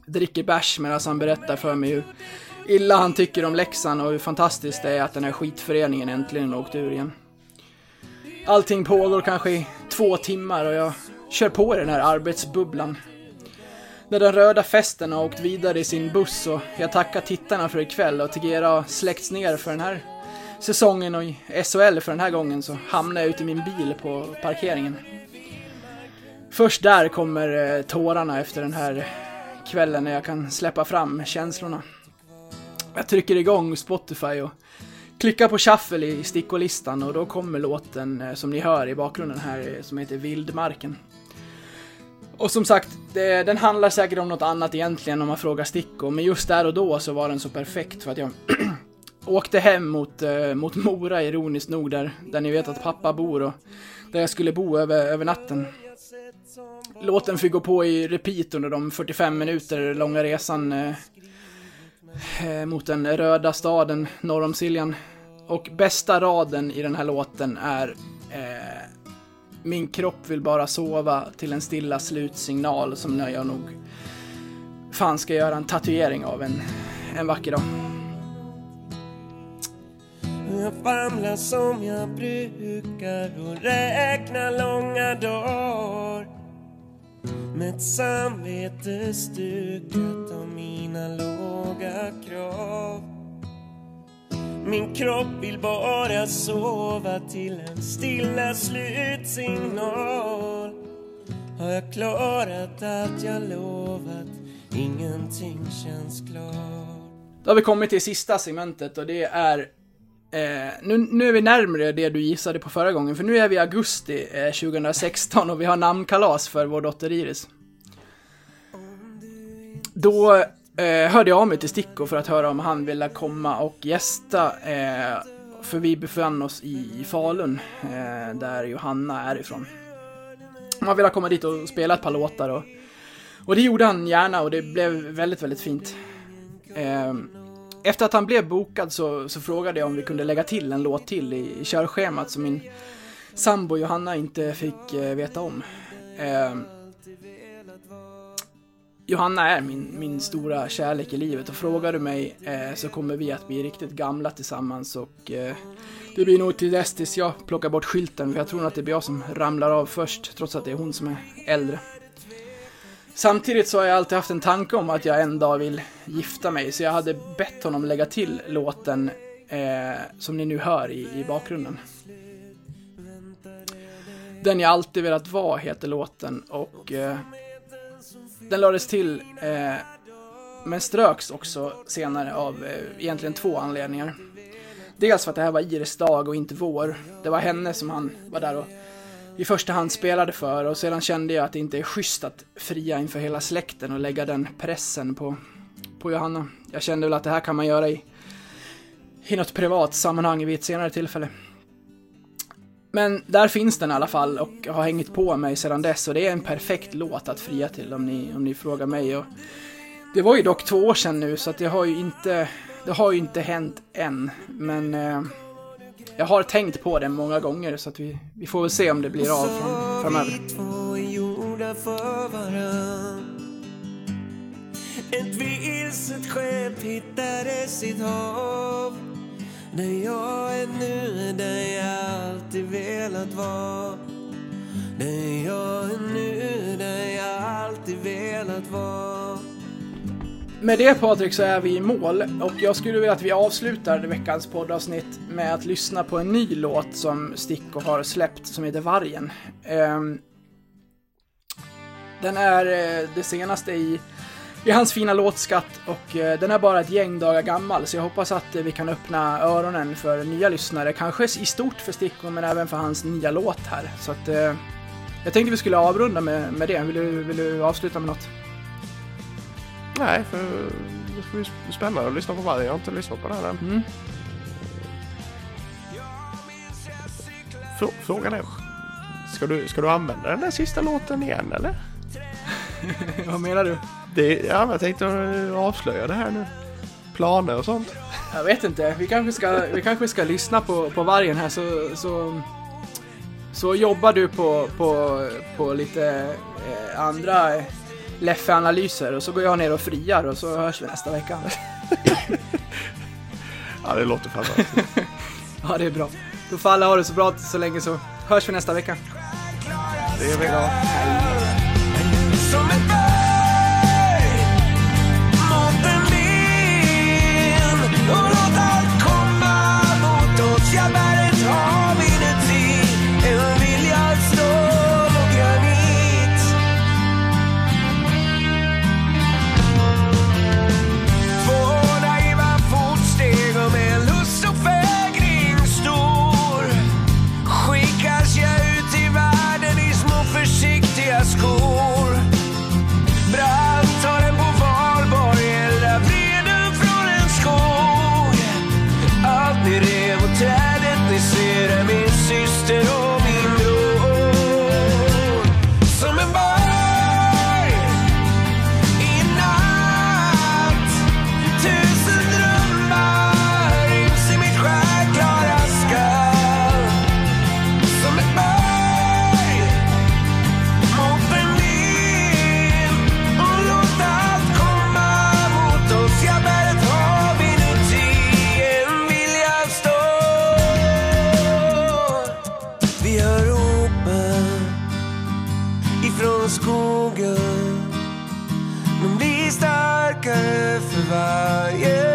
S1: dricker bärs medan han berättar för mig hur illa han tycker om Leksand och hur fantastiskt det är att den här skitföreningen äntligen åkt ur igen. Allting pågår kanske i två timmar och jag kör på i den här arbetsbubblan. När den röda festen har åkt vidare i sin buss och jag tackar tittarna för ikväll och Tegera har släckts ner för den här säsongen och i SHL för den här gången så hamnar jag ute i min bil på parkeringen. Först där kommer eh, tårarna efter den här kvällen när jag kan släppa fram känslorna. Jag trycker igång Spotify och Klicka på shuffle i stickolistan och då kommer låten eh, som ni hör i bakgrunden här eh, som heter Vildmarken. Och som sagt, det, den handlar säkert om något annat egentligen om man frågar Sticko, men just där och då så var den så perfekt för att jag [clears throat] åkte hem mot, eh, mot Mora ironiskt nog där, där ni vet att pappa bor och där jag skulle bo över, över natten. Låten fick gå på i repeat under de 45 minuter långa resan eh, eh, mot den röda staden norr om Siljan. Och bästa raden i den här låten är eh, Min kropp vill bara sova till en stilla slutsignal som när jag nog fan ska göra en tatuering av en, en vacker dag.
S9: Jag famlar som jag brukar och räknar långa dagar med ett samvete stukat av mina låga krav min kropp vill bara sova till en stilla slutsignal Har jag klarat allt jag lovat? Ingenting känns klart
S1: Då har vi kommit till sista segmentet och det är eh, nu, nu är vi närmre det du gissade på förra gången, för nu är vi i augusti eh, 2016 och vi har namnkalas för vår dotter Iris. Då eh, hörde jag av mig till Sticko för att höra om han ville komma och gästa, eh, för vi befann oss i Falun, eh, där Johanna är ifrån. Han ville komma dit och spela ett par låtar och, och det gjorde han gärna och det blev väldigt, väldigt fint. Eh, efter att han blev bokad så, så frågade jag om vi kunde lägga till en låt till i, i körschemat som min sambo Johanna inte fick eh, veta om. Eh, Johanna är min, min stora kärlek i livet och frågar du mig eh, så kommer vi att bli riktigt gamla tillsammans och eh, det blir nog till dess tills jag plockar bort skylten för jag tror nog att det blir jag som ramlar av först trots att det är hon som är äldre. Samtidigt så har jag alltid haft en tanke om att jag en dag vill gifta mig, så jag hade bett honom lägga till låten eh, som ni nu hör i, i bakgrunden. Den jag alltid velat vara heter låten och eh, den lades till eh, men ströks också senare av eh, egentligen två anledningar. Dels för att det här var Iris dag och inte vår. Det var henne som han var där och i första hand spelade för och sedan kände jag att det inte är schysst att fria inför hela släkten och lägga den pressen på, på Johanna. Jag kände väl att det här kan man göra i, i något privat sammanhang vid ett senare tillfälle. Men där finns den i alla fall och har hängt på mig sedan dess och det är en perfekt låt att fria till om ni, om ni frågar mig. Och det var ju dock två år sedan nu så att det har ju inte, det har ju inte hänt än. Men eh, jag har tänkt på det många gånger så att vi, vi får väl se om det blir av fram, framöver.
S9: Vi två gjorda för varann Ett vilset skepp hittade sitt hav när jag är nu där jag alltid velat vara. När jag är nu där jag alltid velat vara.
S1: Med det Patrik så är vi i mål. Och jag skulle vilja att vi avslutar veckans poddavsnitt med att lyssna på en ny låt som Sticko har släppt som heter Vargen. Ehm, den är eh, det senaste i, i hans fina låtskatt och eh, den är bara ett gäng dagar gammal så jag hoppas att eh, vi kan öppna öronen för nya lyssnare, kanske i stort för Sticko men även för hans nya låt här. Så att eh, jag tänkte vi skulle avrunda med, med det. Vill du, vill du avsluta med något?
S2: Nej, för det ska bli spännande att lyssna på varje. Jag har inte lyssnat på den än.
S1: Mm.
S2: Frå- Frågan är, ska du, ska du använda den där sista låten igen eller? [laughs]
S1: Vad menar du?
S2: Det, ja, jag tänkte avslöja det här nu. Planer och sånt.
S1: Jag vet inte, vi kanske ska, vi kanske ska lyssna på, på vargen här så, så, så jobbar du på, på, på lite eh, andra eh, Leffe-analyser och så går jag ner och friar och så hörs vi nästa vecka. [laughs]
S2: Ja, det låter fantastiskt. [laughs]
S1: ja, det är bra. Då får alla ha det så bra så länge så hörs vi nästa vecka.
S2: Det är bra.
S9: Som skogen. Men blir starkare för varje